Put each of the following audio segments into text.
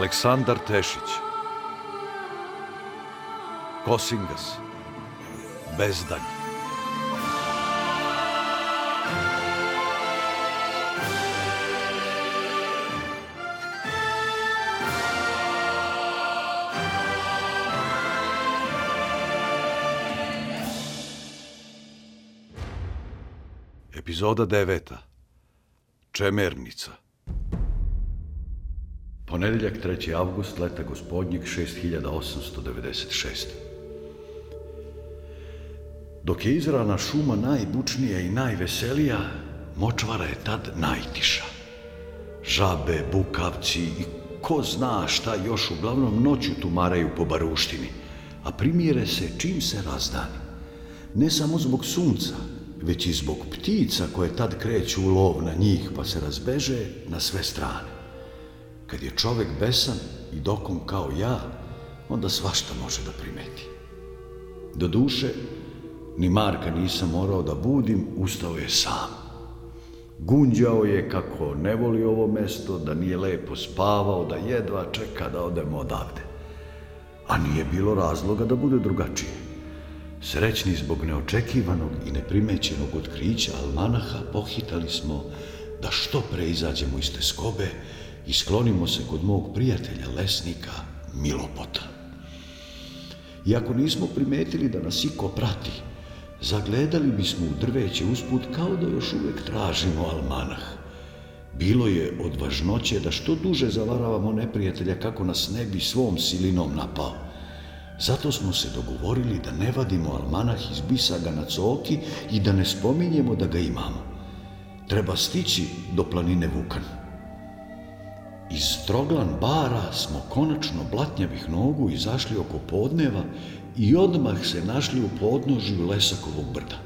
Aleksandar Tešić. Kosingas. Bezdanj. Epizoda deveta. Čemernica. Ponedeljak 3. avgust, leta gospodnjeg 6896. Dok je izrana šuma najbučnija i najveselija, močvara je tad najtiša. Žabe, bukavci i ko zna šta još uglavnom noću tumaraju po baruštini, a primjere se čim se razdani. Ne samo zbog sunca, već i zbog ptica koje tad kreću u lov na njih pa se razbeže na sve strane. Kad je čovek besan i dokom kao ja, onda svašta može da primeti. Do duše, ni Marka nisam morao da budim, ustao je sam. Gunđao je kako ne voli ovo mesto, da nije lepo spavao, da jedva čeka da odemo odavde. A nije bilo razloga da bude drugačije. Srećni zbog neočekivanog i neprimećenog otkrića Almanaha pohitali smo da što pre izađemo iz te skobe i sklonimo se kod mog prijatelja lesnika Milopota. Iako nismo primetili da nas iko prati, zagledali bismo u drveće usput kao da još uvek tražimo almanah. Bilo je od važnoće da što duže zavaravamo neprijatelja kako nas ne bi svom silinom napao. Zato smo se dogovorili da ne vadimo almanah iz bisaga na coki i da ne spominjemo da ga imamo. Treba stići do planine Vukan. Iz Troglan bara smo konačno blatnjavih nogu izašli oko podneva i odmah se našli u podnožju Lesakovog brda.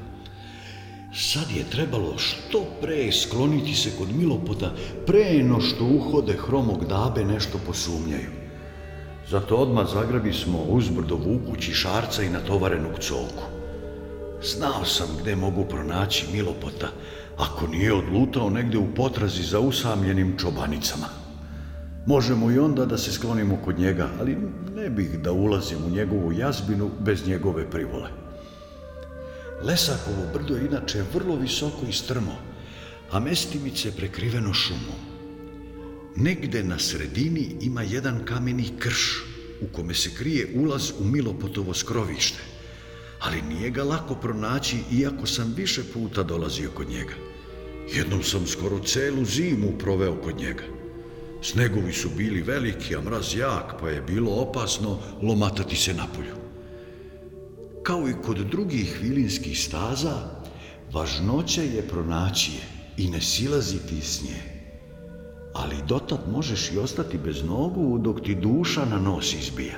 Sad je trebalo što pre skloniti se kod Milopota, pre no što uhode hromog dabe nešto posumnjaju. Zato odmah zagrabi smo uzbrdo vukući šarca i natovarenog colku. Znao sam gde mogu pronaći Milopota, ako nije odlutao negde u potrazi za usamljenim čobanicama. Možemo i onda da se sklonimo kod njega, ali ne bih da ulazim u njegovu jazbinu bez njegove privole. Lesakovo brdo je inače vrlo visoko i strmo, a mestimice prekriveno šumom. Negde na sredini ima jedan kameni krš u kome se krije ulaz u Milopotovo skrovište, ali nije ga lako pronaći iako sam više puta dolazio kod njega. Jednom sam skoro celu zimu proveo kod njega. Snegovi su bili veliki, a mraz jak, pa je bilo opasno lomatati se napolju. Kao i kod drugih vilinskih staza, važnoće je pronaći je i ne silaziti s nje. Ali dotad možeš i ostati bez nogu dok ti duša na nos izbija.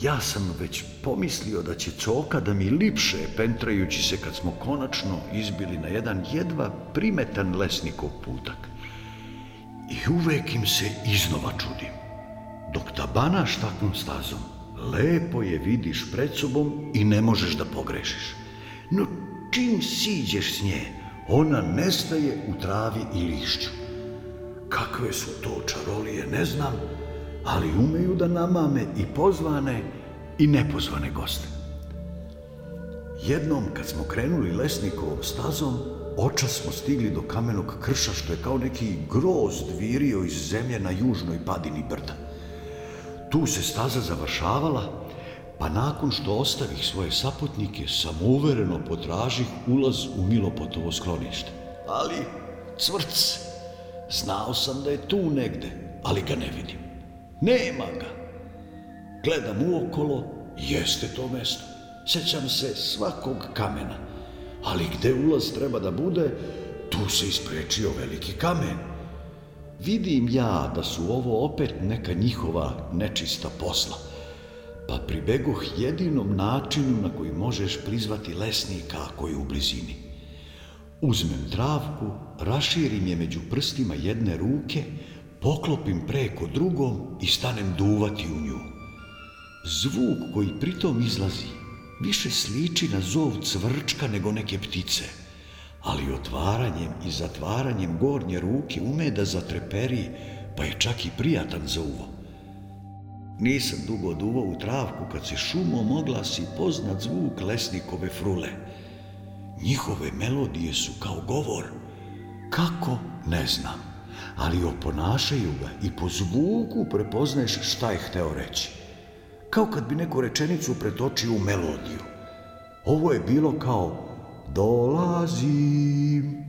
Ja sam već pomislio da će coka da mi lipše pentrajući se kad smo konačno izbili na jedan jedva primetan lesnikov putak. I uvek im se iznova čudim. Dok tabanaš takvom stazom, lepo je vidiš pred sobom i ne možeš da pogrešiš. No čim siđeš s nje, ona nestaje u travi i lišću. Kakve su to čarolije, ne znam, ali umeju da namame i pozvane i nepozvane goste. Jednom kad smo krenuli lesnikovom stazom, očas smo stigli do kamenog krša što je kao neki grozd virio iz zemlje na južnoj padini brda. Tu se staza završavala, pa nakon što ostavih svoje saputnike, samouvereno potražih ulaz u Milopotovo sklonište. Ali, cvrc, znao sam da je tu negde, ali ga ne vidim. Nema ga. Gledam uokolo, jeste to mesto. Sećam se svakog kamena ali gde ulaz treba da bude, tu se isprečio veliki kamen. Vidim ja da su ovo opet neka njihova nečista posla, pa pribegoh jedinom načinu na koji možeš prizvati lesnika koji je u blizini. Uzmem travku, raširim je među prstima jedne ruke, poklopim preko drugom i stanem duvati u nju. Zvuk koji pritom izlazi više sliči na zov cvrčka nego neke ptice, ali otvaranjem i zatvaranjem gornje ruke ume da zatreperi, pa je čak i prijatan za uvo. Nisam dugo duvao u travku kad se šumom oglasi poznat zvuk lesnikove frule. Njihove melodije su kao govor. Kako? Ne znam. Ali oponašaju ga i po zvuku prepoznaješ šta je hteo reći. Kao kad bi neku rečenicu pretočio u melodiju. Ovo je bilo kao dolazim.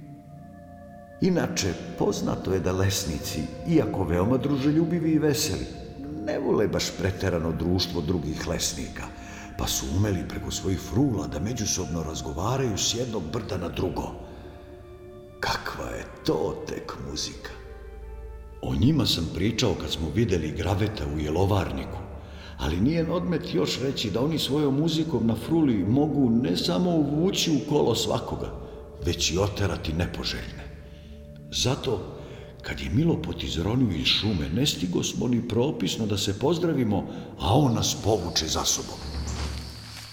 Inače, poznato je da lesnici, iako veoma druželjubivi i veseli, ne vole baš preterano društvo drugih lesnika, pa su umeli preko svojih frula da međusobno razgovaraju s jednog brda na drugo. Kakva je to tek muzika? O njima sam pričao kad smo videli graveta u jelovarniku, ali nije odmet još reći da oni svojom muzikom na fruli mogu ne samo uvući u kolo svakoga, već i oterati nepoželjne. Zato, kad je Milopot izronio iz šume, ne stigo smo ni propisno da se pozdravimo, a on nas povuče za sobom.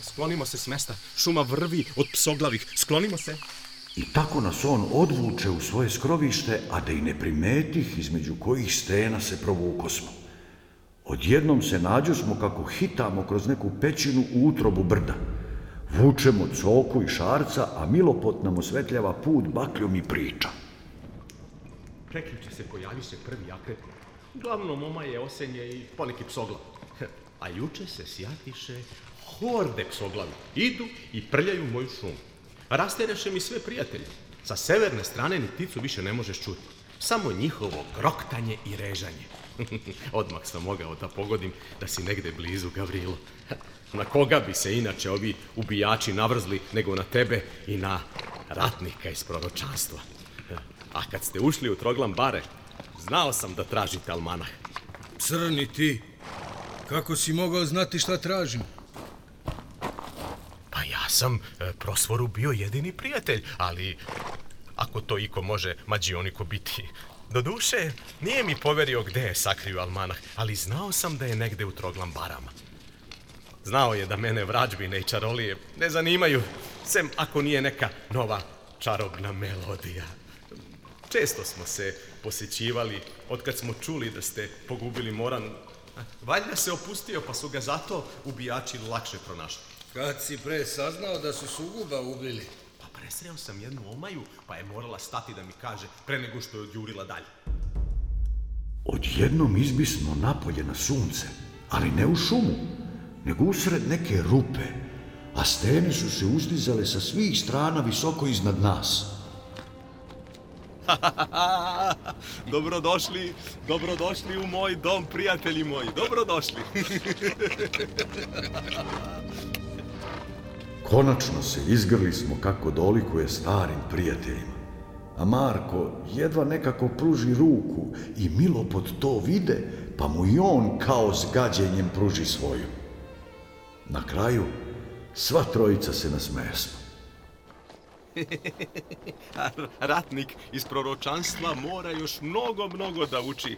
Sklonimo se s mesta, šuma vrvi od psoglavih, sklonimo se. I tako nas on odvuče u svoje skrovište, a da i ne primetih između kojih stena se provuko smo. Odjednom se nađu smo kako hitamo kroz neku pećinu u utrobu brda. Vučemo coku i šarca, a Milopot nam osvetljava put bakljom i priča. Preključe se pojavi se prvi akret. Glavno oma je osenje i poneki psoglav. A juče se sjatiše horde psoglavi. Idu i prljaju moju šumu. Rastereše mi sve prijatelje. Sa severne strane ni ticu više ne možeš čuti. Samo njihovo groktanje i režanje. Odmah sam mogao da pogodim da si negde blizu, Gavrilo. Na koga bi se inače ovi ubijači navrzli nego na tebe i na ratnika iz proročanstva. A kad ste ušli u Troglam bare, znao sam da tražite almanah. Crni ti, kako si mogao znati šta tražim? Pa ja sam e, prosvoru bio jedini prijatelj, ali ako to iko može mađioniko biti. Do duše, nije mi poverio gde je sakrio almanah, ali znao sam da je negde u Troglam barama. Znao je da mene vrađbine i čarolije ne zanimaju, sem ako nije neka nova čarobna melodija. Često smo se posjećivali od kad smo čuli da ste pogubili Moranu. Valjda se opustio pa su ga zato ubijači lakše pronašli. Kad si pre saznao da su suguba ubili? Presreo sam jednu omaju pa je morala stati da mi kaže pre nego što je odjurila dalje. Odjednom izbismo napolje na sunce, ali ne u šumu, nego usred neke rupe, a stene su se uzdizale sa svih strana visoko iznad nas. dobrodošli, dobrodošli u moj dom, prijatelji moji, dobrodošli. Konačno se izgrli smo kako dolikuje starim prijateljima. A Marko jedva nekako pruži ruku i Milopod to vide, pa mu i on kao s gađenjem pruži svoju. Na kraju, sva trojica se nasmesmo. Ratnik iz proročanstva mora još mnogo, mnogo da uči.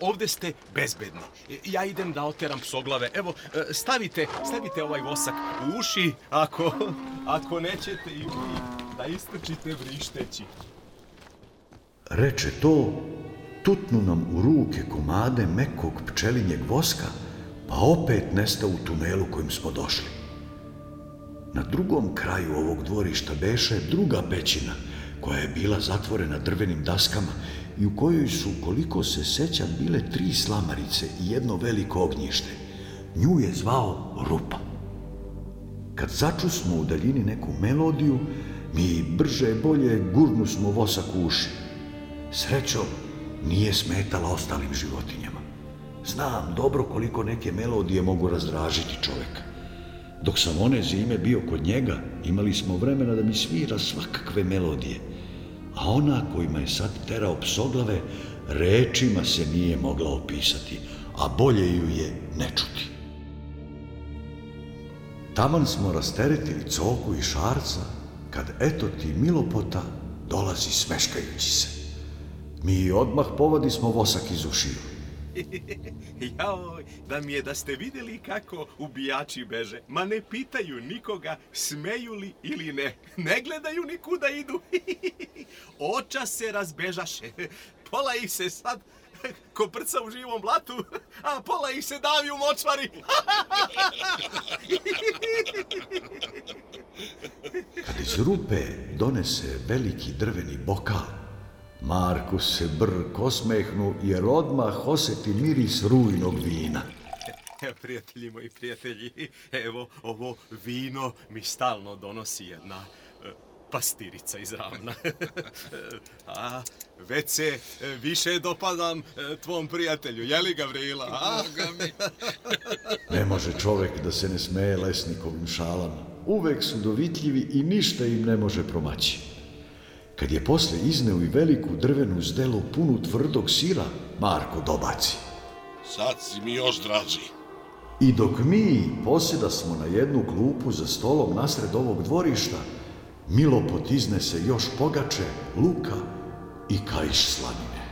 Ovde ste bezbedni. Ja idem da oteram psoglave. Evo, e, stavite, stavite ovaj vosak u uši, ako, ako nećete i vi da istrčite vrišteći. Reče to, tutnu nam u ruke komade mekog pčelinjeg voska, pa opet nesta u tunelu kojim smo došli. Na drugom kraju ovog dvorišta beše druga pećina, koja je bila zatvorena drvenim daskama i u kojoj su, koliko se sećam, bile tri slamarice i jedno veliko ognjište. Nju je zvao Rupa. Kad začu smo u daljini neku melodiju, mi brže bolje gurnu smo vosak u uši. Srećom, nije smetala ostalim životinjama. Znam dobro koliko neke melodije mogu razdražiti čoveka. Dok sam one zime bio kod njega, imali smo vremena da mi svira svakakve melodije, a ona kojima je sad terao psoglave, rečima se nije mogla opisati, a bolje ju je ne čuti. Taman smo rasteretili coku i šarca, kad eto ti milopota dolazi smeškajući se. Mi odmah povadi smo vosak iz ušiju. Jao, da mi je da ste videli kako ubijači beže. Ma ne pitaju nikoga smeju li ili ne. Ne gledaju nikuda idu. Oča se razbežaše. Pola ih se sad ko prca u živom blatu, a pola ih se davi u močvari. Iz rupe donese veliki drveni bokal, Marko se brk osmehnu jer odmah oseti miris rujnog vina. Evo, prijatelji moji prijatelji, evo, ovo vino mi stalno donosi jedna e, pastirica iz ravna. a, već se e, više dopadam e, tvom prijatelju, jeli Gavrila? A? Ne može čovek da se ne smeje lesnikovim šalama. Uvek su dovitljivi i ništa im ne može promaći. Kad je posle izneo i veliku drvenu zdelu punu tvrdog sira, Marko dobaci. Sad si mi još draži. I dok mi posjeda smo na jednu klupu za stolom nasred ovog dvorišta, Milopot iznese još pogače, luka i kaiš slanine.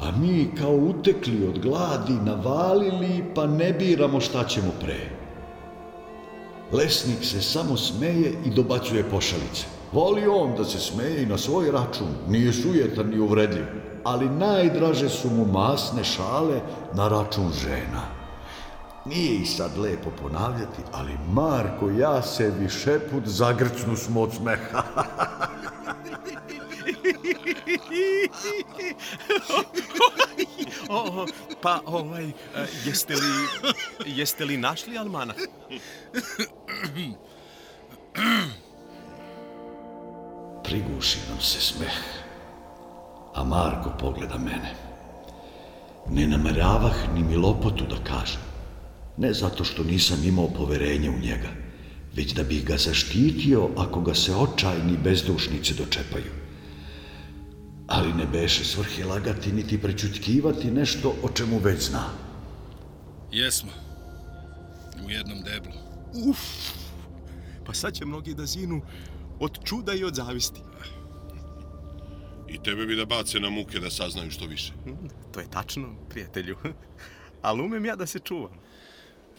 A mi kao utekli od gladi, navalili pa ne biramo šta ćemo pre. Lesnik se samo smeje i dobacuje pošalice. Voli on da se smeje i na svoj račun, nije sujetan ni uvredljiv, ali najdraže su mu masne šale na račun žena. Nije i sad lepo ponavljati, ali Marko ja se više put zagrcnu smo od smeha. o, o, pa, ovaj, e, jeste li, jeste li našli Almana? Priguši nam se smeh, a Marko pogleda mene. Ne nameravah ni Milopotu da kažem. Ne zato što nisam imao poverenje u njega, već da bih ga zaštitio ako ga se očajni bezdušnici dočepaju. Ali ne beše svrhe lagati niti prečutkivati nešto o čemu već zna. Jesmo. U jednom deblu. Uf, pa sad će mnogi da zinu od čuda i od zavisti. I tebe bi da bace na muke da saznaju što više. To je tačno, prijatelju. Ali umem ja da se čuvam.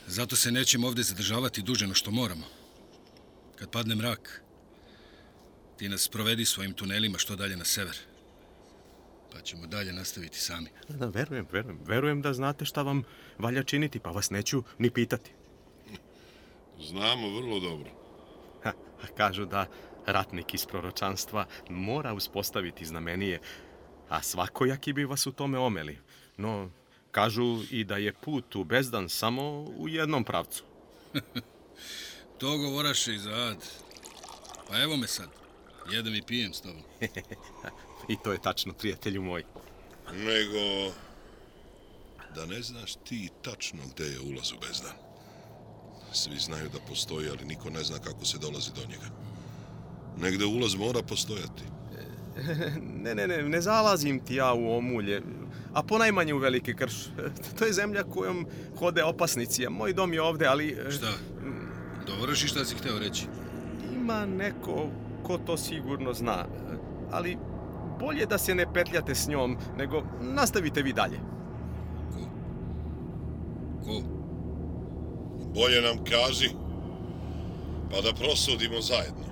Zato se nećemo ovdje zadržavati duže no što moramo. Kad padne mrak, ti nas provedi svojim tunelima što dalje na sever. Pa ćemo dalje nastaviti sami. Da, verujem, verujem. Verujem da znate šta vam valja činiti, pa vas neću ni pitati. Znamo vrlo dobro. Ha, kažu da ratnik iz proročanstva mora uspostaviti znamenije, a svakojaki bi vas u tome omeli. No, kažu i da je put u bezdan samo u jednom pravcu. to govoraše i za ad. Pa evo me sad. Jedem i pijem s tobom. I to je tačno, prijatelju moj. Nego da ne znaš ti tačno gde je ulaz u bezdan. Svi znaju da postoji, ali niko ne zna kako se dolazi do njega. Negde ulaz mora postojati. Ne, ne, ne, ne zalazim ti ja u omulje, a ponajmanje u velike krš. To je zemlja kojom hode opasnici, a moj dom je ovde, ali... Šta? Dovoraš i šta si hteo reći? Ima neko ko to sigurno zna, ali bolje da se ne petljate s njom, nego nastavite vi dalje. Ko? Ko? Bolje nam kaži, pa da prosudimo zajedno.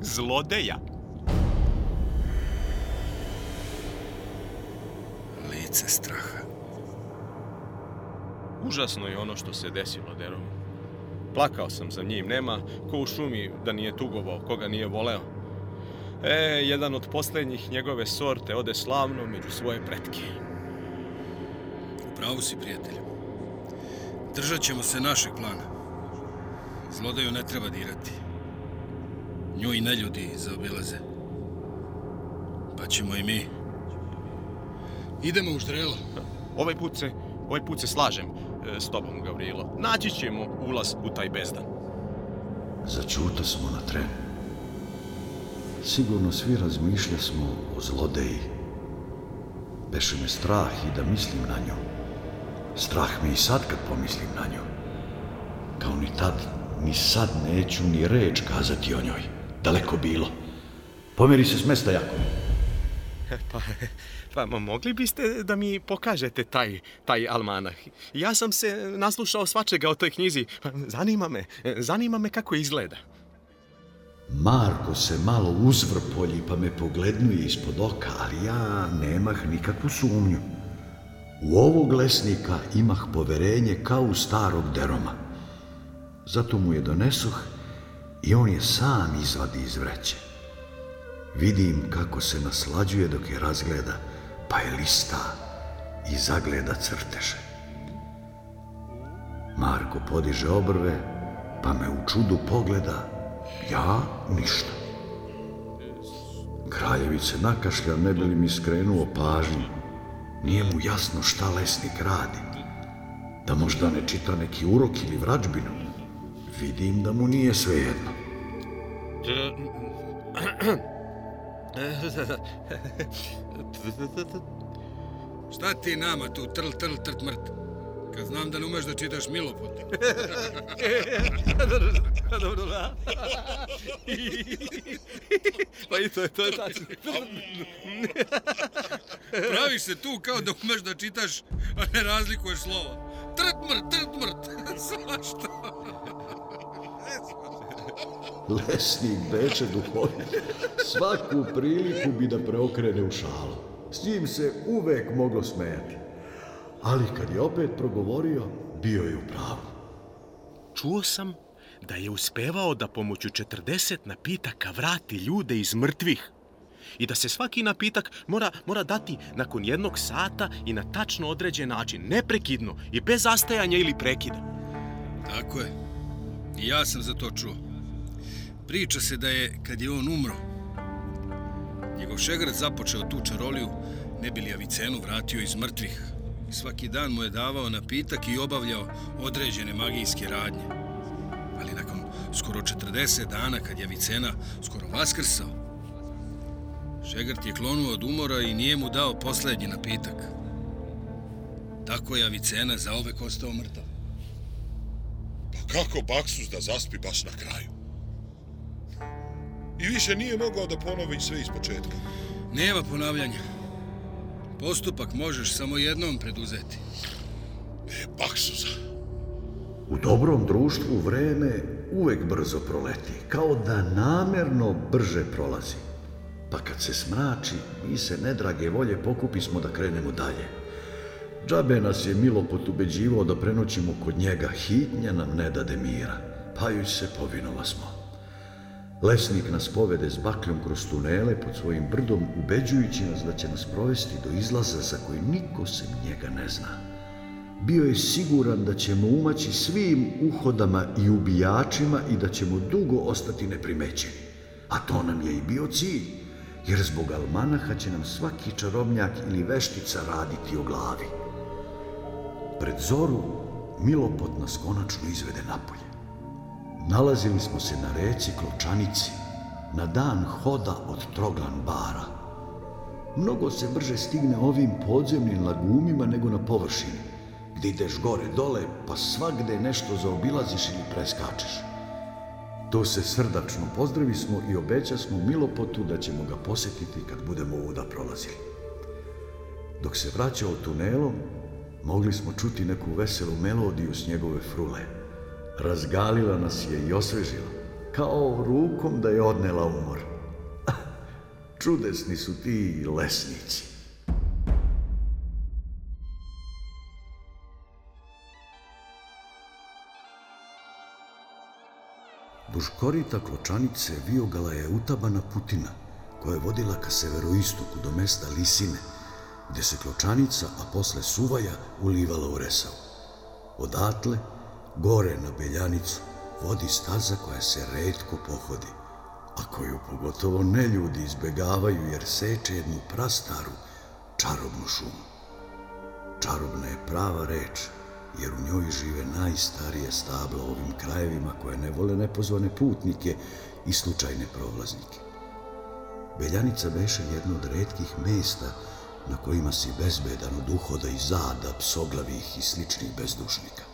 Zlodeja. Lice straha. Užasno je ono što se desilo Derovu. Plakao sam za njim, nema ko u šumi da nije tugovao, koga nije voleo. E, jedan od posljednjih njegove sorte ode slavno među svoje pretke. Upravo si, prijatelju. Držat ćemo se našeg plana. Zlodaju ne treba dirati. Nju i ne ljudi zaobilaze. Pa ćemo i mi. Idemo u ždrelo. Ovaj put se, ovaj put se slažem e, s tobom, Gavrilo. Naći ćemo ulaz u taj bezdan. Začuta smo na tren. Sigurno svi razmišlja smo o zlodeji. Beše me strah i da mislim na nju. Strah me i sad kad pomislim na nju. Kao ni tad, ni sad neću ni reč kazati o njoj. Daleko bilo. Pomeri se s mesta, Jakov. Pa, pa ma, mogli biste da mi pokažete taj, taj almanah? Ja sam se naslušao svačega o toj knjizi. Pa, Zanima me, zanima me kako izgleda. Marko se malo uzvrpolji pa me poglednuje ispod oka, ali ja nemah nikakvu sumnju. U ovog lesnika imah poverenje kao u starog deroma. Zato mu je donesoh i on je sam izvadi iz vreće. Vidim kako se naslađuje dok je razgleda, pa je lista i zagleda crteže. Marko podiže obrve, pa me u čudu pogleda, ja ništa. Kraljević se nakašlja, ne bi li mi skrenuo pažnju. Nije mu jasno šta lesnik radi. Da možda ne čita neki urok ili vrađbinu. Vidim da mu nije sve jedno. Šta ti nama tu trl, trl, trt, mrt? Kad znam da ne umeš da čitaš miloput. Dobro, da. pa i to je, to je tačno. Praviš se tu kao da umeš da čitaš, a ne razlikuješ slova. Trt, mrt, trt, mrt. Svašta. Lesnik beče duhovit. Svaku priliku bi da preokrene u šalu. S njim se uvek moglo smejati. Ali kad je opet progovorio, bio je u pravu. Čuo sam da je uspevao da pomoću 40 napitaka vrati ljude iz mrtvih i da se svaki napitak mora, mora dati nakon jednog sata i na tačno određen način, neprekidno i bez zastajanja ili prekida. Tako je. I ja sam za to čuo. Priča se da je, kad je on umro, njegov šegrat započeo tu čaroliju, ne bi li Avicenu vratio iz mrtvih. Svaki dan mu je davao napitak i obavljao određene magijske radnje. Ali nakon skoro 40 dana, kad je Avicena skoro vaskrsao, šegrt je klonuo od umora i nije mu dao posljednji napitak. Tako je Avicena zaovek ostao mrtav. Pa kako Baksus da zaspi baš na kraju? I više nije mogao da ponovi sve iz početka. Nema ponavljanja. Postupak možeš samo jednom preduzeti. E, Baksusa. U dobrom društvu vreme uvek brzo proleti, kao da namerno brže prolazi. Pa kad se smrači, mi se nedrage volje pokupismo da krenemo dalje. Džabe nas je Milopot ubeđivao da prenoćimo kod njega, hitnja nam ne dade mira, pa joj se povinova smo. Lesnik nas povede s bakljom kroz tunele pod svojim brdom, ubeđujući nas da će nas provesti do izlaza za koji niko se njega ne zna. Bio je siguran da ćemo umaći svim uhodama i ubijačima i da ćemo dugo ostati neprimećeni. A to nam je i bio cilj, jer zbog almanaha će nam svaki čarobnjak ili veštica raditi o glavi. Pred zoru Milopot nas konačno izvede napolje. Nalazili smo se na reci Kločanici, na dan hoda od Troglan bara. Mnogo se brže stigne ovim podzemnim lagumima nego na površini, gdje ideš gore dole, pa svagde nešto zaobilaziš ili preskačeš. To se srdačno pozdravi smo i obeća smo Milopotu da ćemo ga posjetiti kad budemo ovuda prolazili. Dok se vraćao tunelom, mogli smo čuti neku veselu melodiju s njegove frule razgalila nas je i osvežila, kao rukom da je odnela umor. Čudesni su ti lesnici. Duž korita kločanice viogala je utabana putina, koja je vodila ka severoistoku do mesta Lisine, gdje se kločanica, a posle suvaja, ulivala u Resavu. Odatle, Gore na Beljanicu vodi staza koja se redko pohodi, a koju pogotovo ne ljudi izbegavaju jer seče jednu prastaru čarobnu šumu. Čarobna je prava reč, jer u njoj žive najstarije stabla ovim krajevima koje ne vole nepozvane putnike i slučajne prolaznike. Beljanica beše jedno od redkih mesta na kojima si bezbedan od uhoda i zada psoglavih i sličnih bezdušnika.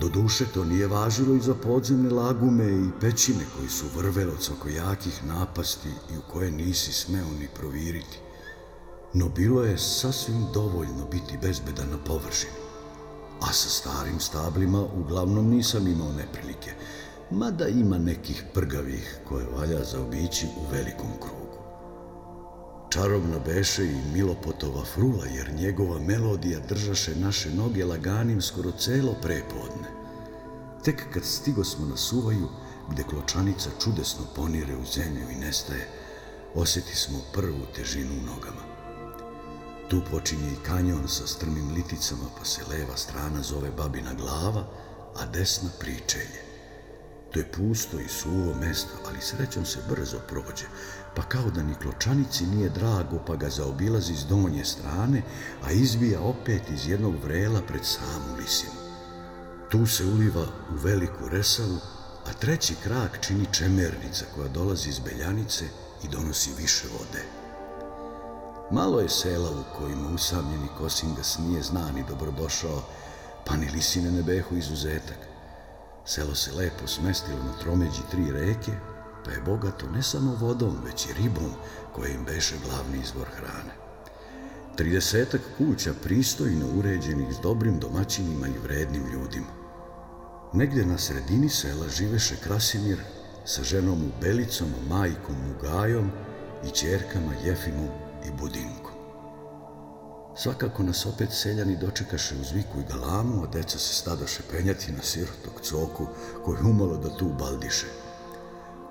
Do duše to nije važilo i za podzemne lagume i pećine koji su vrvele od svakojakih napasti i u koje nisi smeo ni proviriti. No bilo je sasvim dovoljno biti bezbedan na površini. A sa starim stablima uglavnom nisam imao neprilike, mada ima nekih prgavih koje valja zaobići u velikom krugu. Čarobna beše i Milopotova frula, jer njegova melodija držaše naše noge laganim skoro celo prepodne. Tek kad stigo smo na suvaju, gde kločanica čudesno ponire u zemlju i nestaje, osjeti smo prvu težinu u nogama. Tu počinje i kanjon sa strmim liticama, pa se leva strana zove Babina glava, a desna pričelje. To je pusto i suvo mesto, ali srećom se brzo prođe, pa kao da ni kločanici nije drago, pa ga zaobilazi s donje strane, a izbija opet iz jednog vrela pred samu lisinu. Tu se uliva u veliku resavu, a treći krak čini čemernica koja dolazi iz Beljanice i donosi više vode. Malo je sela u kojima usamljeni Kosingas nije znan i dobrodošao, pa ni lisine ne behu izuzetak. Selo se lepo smestilo na tromeđi tri reke, pa je bogato ne samo vodom, već i ribom koja im beše glavni izvor hrane. Tridesetak kuća pristojno uređenih s dobrim domaćinima i vrednim ljudima. Negde na sredini sela živeše Krasimir sa ženom u Belicom, majkom Mugajom i čerkama Jefimom i Budinkom. Svakako nas opet seljani dočekaše uz viku i galamu, a deca se stadoše penjati na sirotog coku koji umalo da tu baldiše.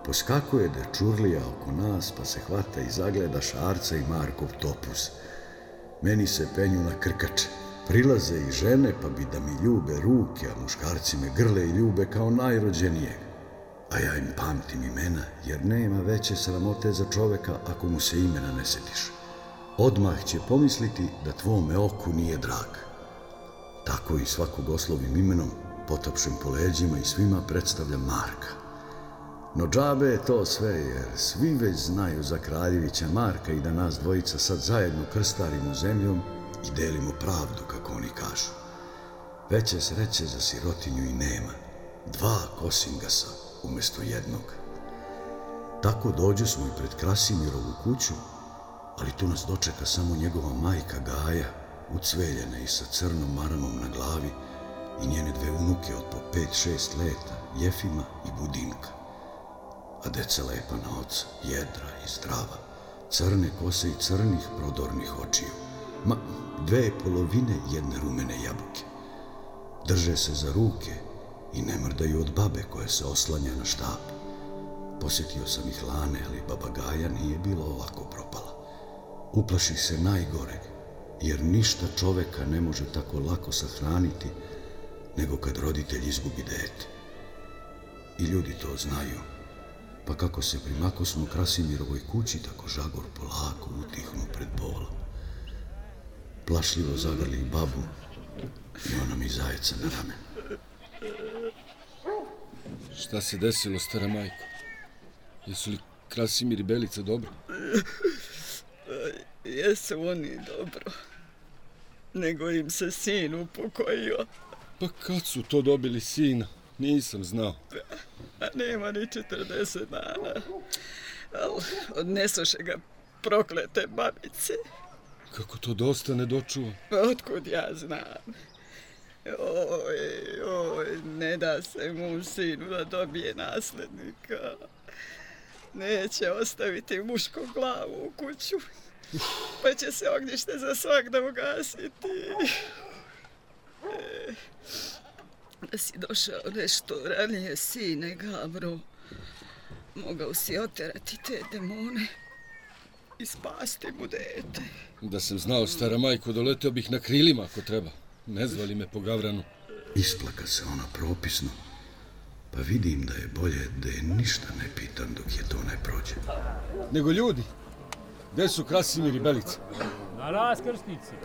Poskakuje da čurlija oko nas, pa se hvata i zagleda Šarca i Markov topus. Meni se penju na krkače. Prilaze i žene, pa bi da mi ljube ruke, a muškarci me grle i ljube kao najrođenijeg. A ja im pamtim imena, jer nema veće sramote za čoveka ako mu se imena ne setiš. Odmah će pomisliti da tvome oku nije drag. Tako i svakog oslovim imenom, potopšem po leđima i svima predstavljam Marka. No džabe je to sve, jer svi već znaju za kraljevića Marka i da nas dvojica sad zajedno krstarimo zemljom i delimo pravdu, kako oni kažu. Veće sreće za sirotinju i nema. Dva kosingasa umjesto jednog. Tako dođu smo i pred Krasimirovu kuću, ali tu nas dočeka samo njegova majka Gaja, ucveljena i sa crnom maramom na glavi i njene dve unuke od po pet, šest leta, Jefima i Budinka a deca lepa na oca, jedra i zdrava, crne kose i crnih prodornih očiju, ma dve polovine jedne rumene jabuke. Drže se za ruke i ne mrdaju od babe koja se oslanja na štap. Posjetio sam ih lane, ali babagaja nije bilo ovako propala. Uplaši se najgoreg, jer ništa čoveka ne može tako lako sahraniti nego kad roditelj izgubi dete. I ljudi to znaju pa kako se primako smo Krasimirovoj kući, tako žagor polako utihnu pred bolom. Plašljivo zagrli babu i ona mi zajeca na ramen. Šta se desilo, stara majko? Jesu li Krasimir i Belica dobro? Jesu oni dobro. Nego im se sin upokojio. Pa kad su to dobili sina? Nisam znao. A nema ni 40 dana. Al, odnesoše ga proklete babice. Kako to dosta ne dočuva? Otkud ja znam? Oj, oj, ne da se mu sinu da dobije naslednika. Neće ostaviti mušku glavu u kuću. Pa će se ognjište za svak da ugasiti. E, da si došao nešto ranije, sine Gavro. Mogao si oterati te demone i spasti mu dete. Da sam znao, stara majko, doleteo bih na krilima ako treba. Ne zvali me po Gavranu. Isplaka se ona propisno, pa vidim da je bolje da je ništa ne pitan dok je to ne prođe. Nego ljudi, gde su Krasimir i Belica? Na raskrsnici,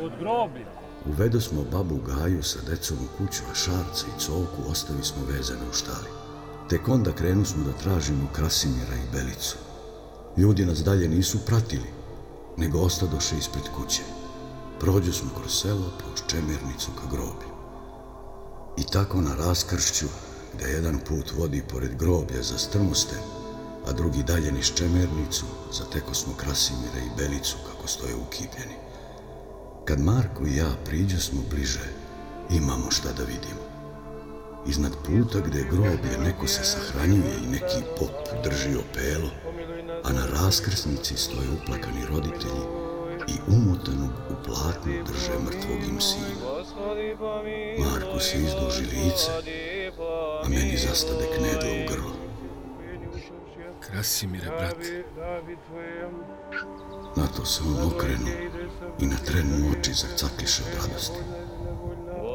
od groblja. Uvedo smo babu Gaju sa decom u kuću, a šarca i coku ostavi smo vezane u štali. Tek onda krenu smo da tražimo Krasimira i Belicu. Ljudi nas dalje nisu pratili, nego ostadoše ispred kuće. Prođu smo kroz selo, po Čemirnicu ka groblju. I tako na raskršću, gde jedan put vodi pored groblja za strmoste, a drugi dalje niš čemernicu, zateko smo Krasimira i Belicu kako stoje ukipljeni. Kad Marko i ja priđe smo bliže, imamo šta da vidimo. Iznad puta gde je groblje neko se sahranjuje i neki pop drži opelo, a na raskrsnici stoje uplakani roditelji i umotanog u platnu drže mrtvog im sina. Marko se izduži lice, a meni zastade knedla u grlo. Krasimire, brate. Na to se on okrenu i na trenu oči zacakliše od radosti.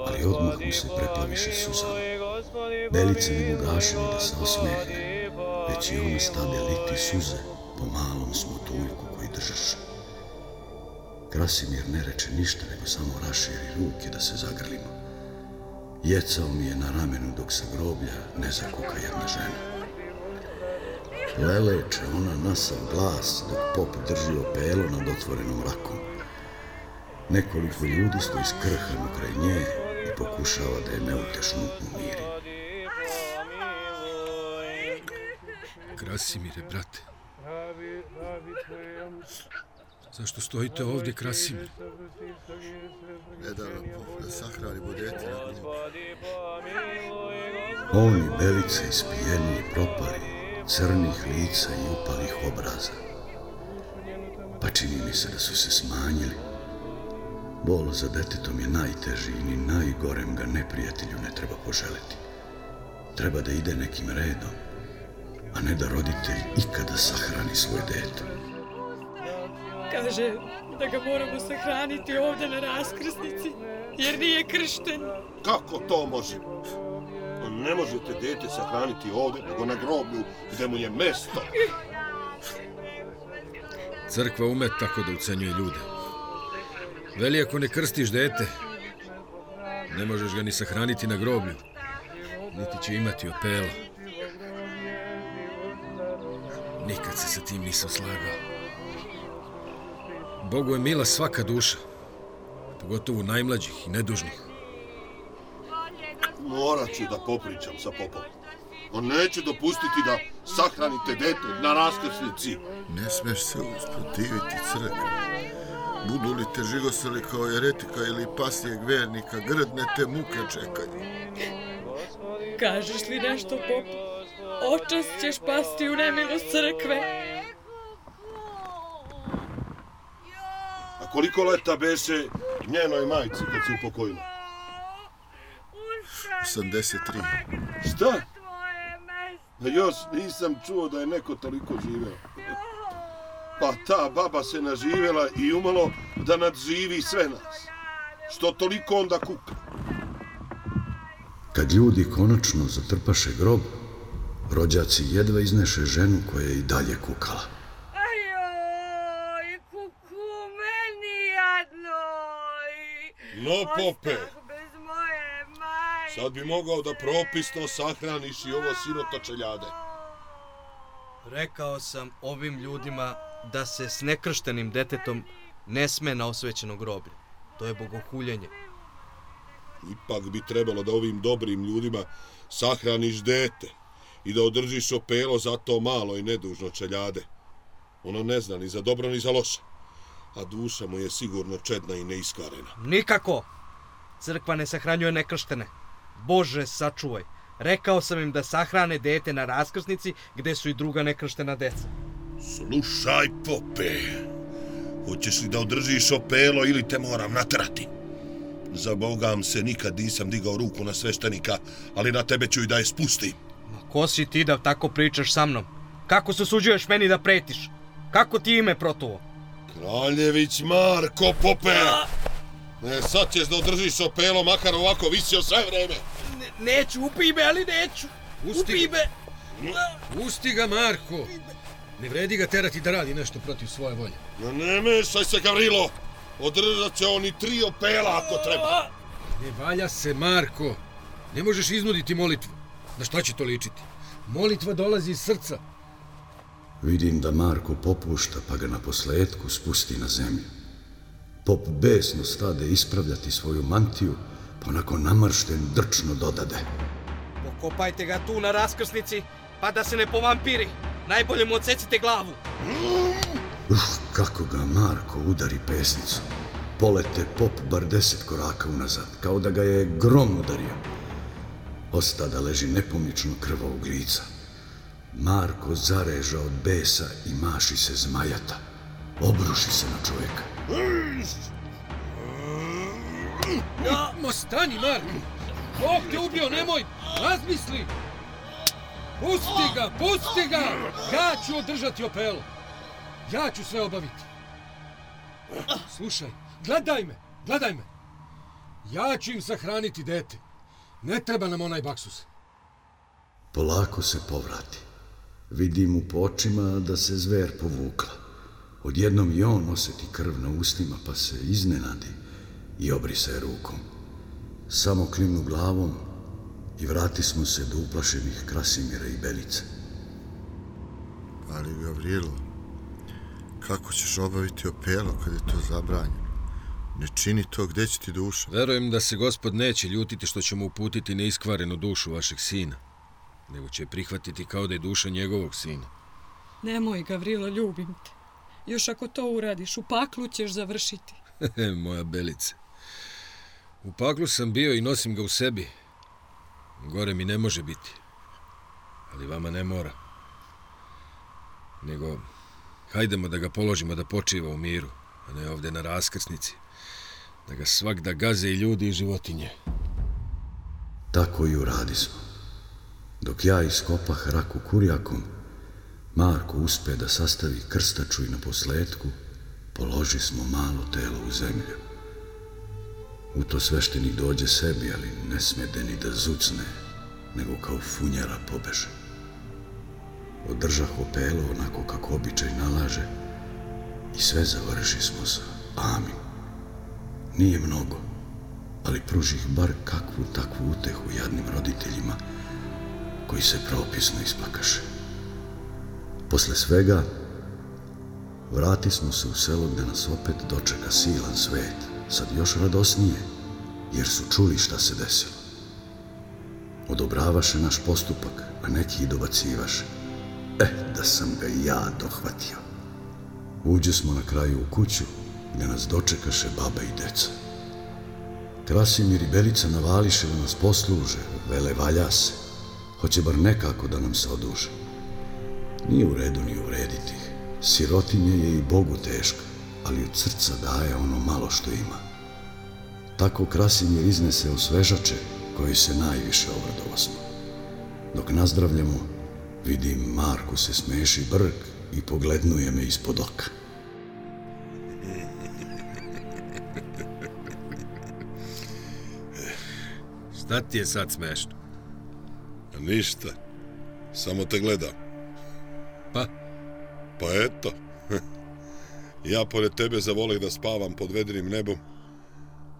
Ali odmah mu se preplaviše suzama. Belice ne mogaše da se osmehne, već i ona stade liti suze po malom smotuljku koji držaše. Krasimir ne reče ništa, nego samo raširi ruke da se zagrlimo. Jecao mi je na ramenu dok sa groblja ne zakuka jedna žena. Leleče ona nasav glas dok pop drži opelo nad otvorenom rakom. Nekoliko ljudi stoji skrhano kraj nje i pokušava da je neutešno umiri. Krasimire, brate. Zašto stojite ovdje, Krasimir? Nedavno da sahranimo dete na grobu. Oni belice ispijeni i propali, crnih lica i upalih obraza. Pa čini mi se da su se smanjili. Bol za detetom je najteži i ni najgorem ga neprijatelju ne treba poželiti. Treba da ide nekim redom, a ne da roditelj ikada sahrani svoje dete. Kaže da ga moramo sahraniti ovdje na raskrsnici, jer nije kršten. Kako to može? Ne možete dete sahraniti ovdje, nego na groblju gdje mu je mesto. Crkva ume tako da ucenjuje ljude. Veli, ako ne krstiš dete, ne možeš ga ni sahraniti na groblju. Niti će imati opela. Nikad se sa tim nisam slagao. Bogu je mila svaka duša, pogotovo najmlađih i nedužnih. Morat ću da popričam sa popom. On neće dopustiti da sahranite dete na raskrsnici. Ne smeš se usprotiviti crkvi. Budu li te žigosali kao jeretika ili pasijeg vernika, grdne te muke čekaju. Kažeš li nešto, pop? Očas ćeš pasti u nemilost crkve. A koliko leta beše njenoj majci kad se upokojila? 83. Šta? Da još nisam čuo da je neko toliko živeo. Pa ta baba se naživela i umalo da nadživi sve nas. Što toliko onda kuka? Kad ljudi konačno zatrpaše grob, rođaci jedva izneše ženu koja je i dalje kukala. Ajoj, kuku, meni jadnoj. No, pope. Sad bi mogao da propisno sahraniš i ovo siroto čeljade. Rekao sam ovim ljudima da se s nekrštenim detetom ne sme na osvećeno groblje. To je bogohuljenje. Ipak bi trebalo da ovim dobrim ljudima sahraniš dete i da održiš opelo za to malo i nedužno čeljade. Ono ne zna ni za dobro ni za loše, a duša mu je sigurno čedna i neiskvarena. Nikako! Crkva ne sahranjuje nekrštene. Bože, sačuvaj. Rekao sam im da sahrane dete na raskrsnici gde su i druga nekrštena deca. Slušaj, pope, hoćeš li da održiš opelo ili te moram natrati? Za Bogam se nikad nisam digao ruku na sveštenika, ali na tebe ću i da je spustim. Ma ko si ti da tako pričaš sa mnom? Kako se suđuješ meni da pretiš? Kako ti ime protuvo? Kraljević Marko, pope! E, sad ćeš da održiš opelo, makar ovako visio sve vreme. Ne, neću, upij me, ali neću. Pusti Upij ga. me. Pusti ga, Marko! Ne vredi ga terati da radi nešto protiv svoje volje. No ne mešaj se, Gavrilo! Održat će on i tri opela ako treba. Ne valja se, Marko. Ne možeš iznuditi molitvu. Na šta će to ličiti? Molitva dolazi iz srca. Vidim da Marko popušta pa ga na posledku spusti na zemlju. Pop besno stade ispravljati svoju mantiju, pa onako namršten drčno dodade. Pokopajte ga tu na raskrsnici, pa da se ne povampiri. Najbolje mu odsecite glavu. Uf, kako ga Marko udari pesnicu. Polete pop bar deset koraka unazad, kao da ga je grom udario. Osta da leži nepomično krvavog lica. Marko zareža od besa i maši se zmajata. Obruši se na čovjeka. Ja, ma stani, Marko! Bog te ubio, nemoj! Razmisli! Pusti ga, pusti ga! Ja ću održati opelo. Ja ću sve obaviti. Slušaj, gledaj me, gledaj me. Ja ću im sahraniti dete. Ne treba nam onaj baksus. Polako se povrati. Vidim u počima očima da se zver povukla. Odjednom i on osjeti krv na ustima, pa se iznenadi i obrise rukom. Samo klimnu glavom i vrati smo se do uplašenih Krasimira i Belice. Ali, Gavrilo, kako ćeš obaviti opelo kad je to zabranjeno? Ne čini to, gdje će ti duša? Verujem da se gospod neće ljutiti što ćemo uputiti neiskvarenu dušu vašeg sina, nego će prihvatiti kao da je duša njegovog sina. Nemoj, Gavrilo, ljubim te. Još ako to uradiš, u paklu ćeš završiti. Moja belice. U paklu sam bio i nosim ga u sebi. Gore mi ne može biti. Ali vama ne mora. Nego, hajdemo da ga položimo da počiva u miru, a ne ovde na raskrsnici. Da ga svak da gaze i ljudi i životinje. Tako i uradi smo. Dok ja iskopah raku kurjakom, Marko uspe da sastavi krstaču i na posledku položi smo malo telo u zemlju. U to sveštenik dođe sebi, ali ne smede ni da zucne, nego kao funjara pobeže. Održah opelo onako kako običaj nalaže i sve završi smo sa amin. Nije mnogo, ali pružih bar kakvu takvu utehu jadnim roditeljima koji se propisno isplakaše. Posle svega, vrati smo se u selo gde nas opet dočeka silan svet, sad još radosnije, jer su čuli šta se desilo. Odobravaše naš postupak, a neki i dobacivaše. Eh, da sam ga ja dohvatio. Uđe smo na kraju u kuću, gde nas dočekaše baba i deca. Krasimir i Belica navališe da nas posluže, vele valja se. Hoće bar nekako da nam se oduže. Nije u redu ni uvrediti ih. Sirotinje je i Bogu teška, ali od srca daje ono malo što ima. Tako Krasimir iznese osvežače koji se najviše obradova smo. Dok nazdravljamo, vidim Marku se smeši brk i poglednuje me ispod oka. Šta ti je sad smešno? Ništa. Samo te gledam. Pa, Pa eto. Ja pored tebe zavoleh da spavam pod vedrim nebom,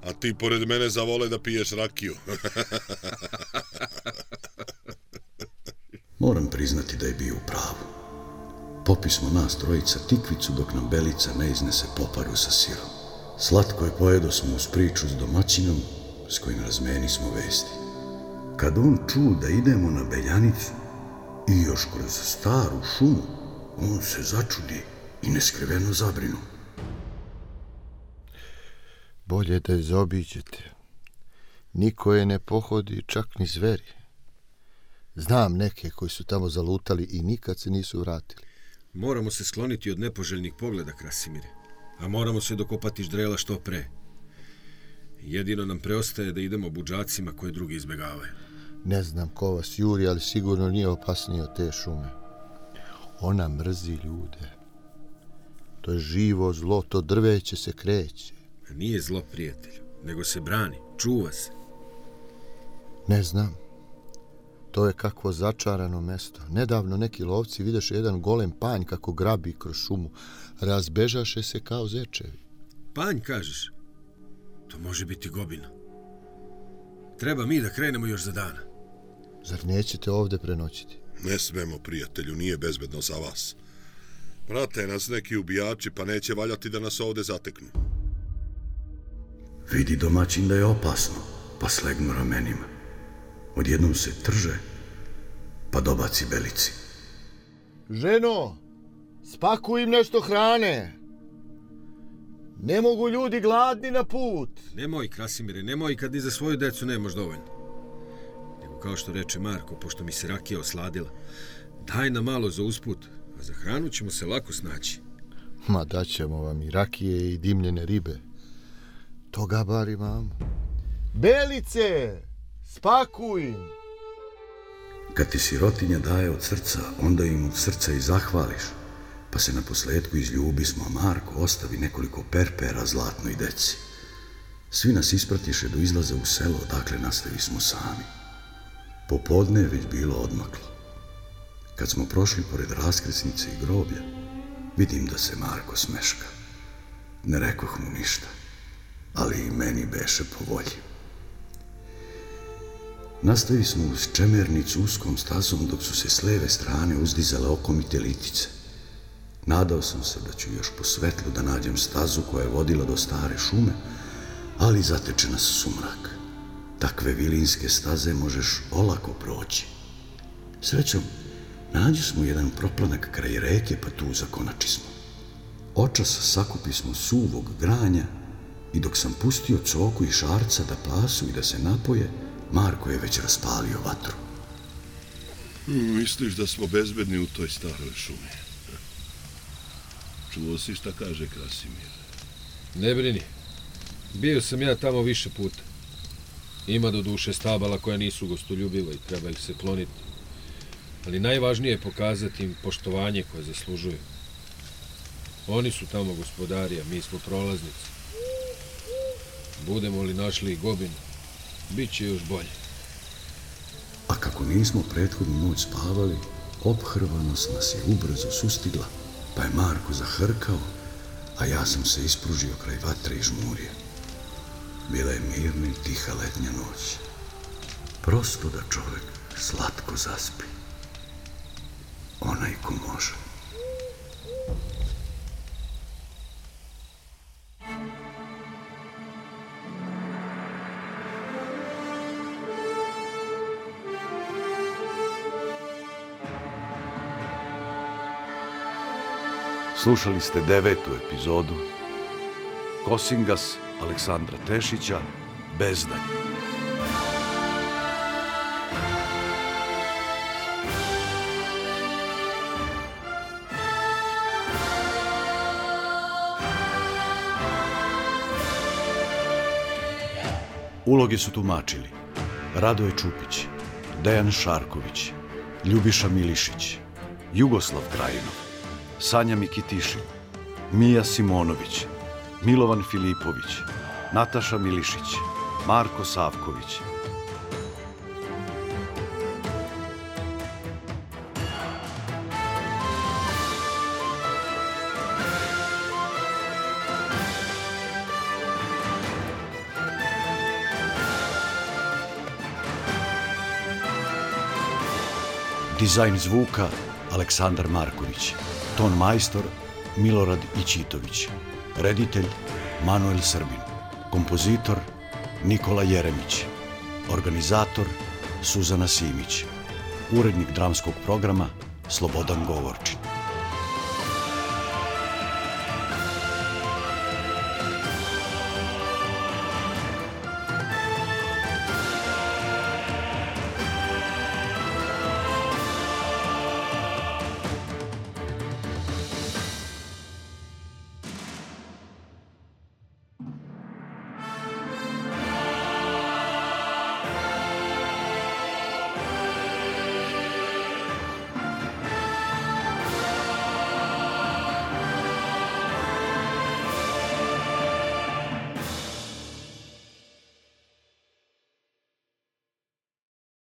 a ti pored mene zavole da piješ rakiju. Moram priznati da je bio u pravu. Popismo nas trojica tikvicu dok nam Belica ne iznese poparu sa sirom. Slatko je pojedo smo uz priču s domaćinom s kojim razmeni smo vesti. Kad on ču da idemo na Beljanicu i još kroz staru šumu, on se začudi i neskriveno zabrinu. Bolje da je zaobiđete. Niko je ne pohodi, čak ni zveri. Znam neke koji su tamo zalutali i nikad se nisu vratili. moramo se skloniti od nepoželjnih pogleda, Krasimire. A moramo se dokopati ždrela što pre. Jedino nam preostaje da idemo buđacima koje drugi izbegavaju. Ne znam ko vas juri, ali sigurno nije opasnije od te šume. Ona mrzi ljude. To je živo zlo, to drveće se kreće. Nije zlo, prijatelju, nego se brani, čuva se. Ne znam. To je kakvo začarano mesto. Nedavno neki lovci videše jedan golem panj kako grabi kroz šumu. Razbežaše se kao zečevi. Panj, kažeš? To može biti gobina. Treba mi da krenemo još za dana. Zar nećete ovde prenoćiti? Ne smemo, prijatelju, nije bezbedno za vas. Prate nas neki ubijači, pa neće valjati da nas ovde zateknu. Vidi domaćin da je opasno, pa slegnu ramenima. Odjednom se trže, pa dobaci Belici. Ženo, spakuj im nešto hrane. Ne mogu ljudi gladni na put. Nemoj, Krasimire, nemoj kad ni za svoju decu nemaš dovoljno. Kao što reče Marko, pošto mi se rakija osladila. Daj nam malo za usput, a za hranu ćemo se lako snaći. Ma daćemo vam i rakije i dimljene ribe. Toga bar imamo. Belice! Spakuj! Kad ti sirotinja daje od srca, onda im od srca i zahvališ. Pa se na posledku izljubi smo, a Marko ostavi nekoliko perpera zlatnoj deci. Svi nas ispratiše do izlaza u selo, dakle nastavi smo sami. Popodne je već bilo odmaklo. Kad smo prošli pored raskresnice i groblja, vidim da se Marko smeška. Ne rekoh mu ništa, ali i meni beše po volji. Nastavi smo uz čemernicu uskom stazom dok su se s leve strane uzdizale okomite litice. Nadao sam se da ću još po svetlu da nađem stazu koja je vodila do stare šume, ali zateče nas sumrak. Takve vilinske staze možeš olako proći. Srećom, nađi smo jedan proplanak kraj reke, pa tu zakonači smo. Očas sakupi smo suvog granja i dok sam pustio coku i šarca da pasu i da se napoje, Marko je već raspalio vatru. Misliš da smo bezbedni u toj staroj šumi? Čuo si šta kaže Krasimir? Ne brini. Bio sam ja tamo više puta. Ima do duše stabala koja nisu gostoljubiva i treba ih se kloniti. Ali najvažnije je pokazati im poštovanje koje zaslužuju. Oni su tamo gospodari, a mi smo prolaznici. Budemo li našli i gobinu, bit će još bolje. A kako nismo prethodnu noć spavali, obhrvanost nas je ubrzo sustigla, pa je Marko zahrkao, a ja sam se ispružio kraj vatre i žmurije. Bila je mirna i tiha letnja noć. Prosto da čovjek slatko zaspi. Onaj ko može. Slušali ste devetu epizodu Kosingas Aleksandra Tešića Bezdanj. Uloge su tumačili Radoje Čupić, Dejan Šarković, Ljubiša Milišić, Jugoslav Krajinov, Sanja Mikitišin, Mija Simonović, Milovan Filipović, Nataša Milišić, Marko Savković. Dizajn zvuka Aleksandar Marković. Ton majstor Milorad Ичитовиќ. Reditelj Manuel Srbin. Kompozitor Nikola Jeremić. Organizator Suzana Simić. Urednik dramskog programa Slobodan Govorčin.